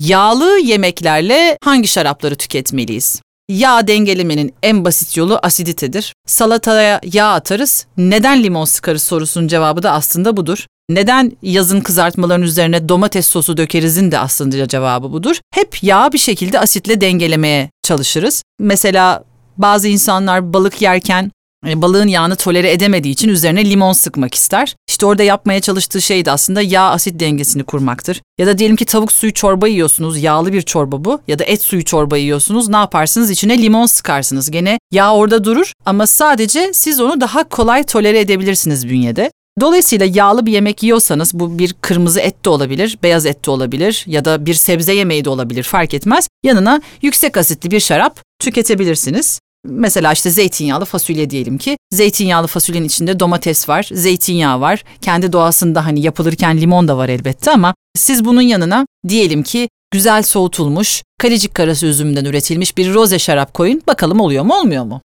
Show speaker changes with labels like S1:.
S1: Yağlı yemeklerle hangi şarapları tüketmeliyiz? Yağ dengelemenin en basit yolu asiditedir. Salataya yağ atarız. Neden limon sıkarız sorusunun cevabı da aslında budur. Neden yazın kızartmaların üzerine domates sosu dökerizin de aslında cevabı budur. Hep yağı bir şekilde asitle dengelemeye çalışırız. Mesela bazı insanlar balık yerken balığın yağını tolere edemediği için üzerine limon sıkmak ister. İşte orada yapmaya çalıştığı şey de aslında yağ asit dengesini kurmaktır. Ya da diyelim ki tavuk suyu çorba yiyorsunuz, yağlı bir çorba bu. Ya da et suyu çorba yiyorsunuz, ne yaparsınız? İçine limon sıkarsınız. Gene yağ orada durur ama sadece siz onu daha kolay tolere edebilirsiniz bünyede. Dolayısıyla yağlı bir yemek yiyorsanız bu bir kırmızı et de olabilir, beyaz et de olabilir ya da bir sebze yemeği de olabilir fark etmez. Yanına yüksek asitli bir şarap tüketebilirsiniz. Mesela işte zeytinyağlı fasulye diyelim ki. Zeytinyağlı fasulyenin içinde domates var, zeytinyağı var. Kendi doğasında hani yapılırken limon da var elbette ama siz bunun yanına diyelim ki güzel soğutulmuş, kalecik karası üzümünden üretilmiş bir roze şarap koyun. Bakalım oluyor mu olmuyor mu?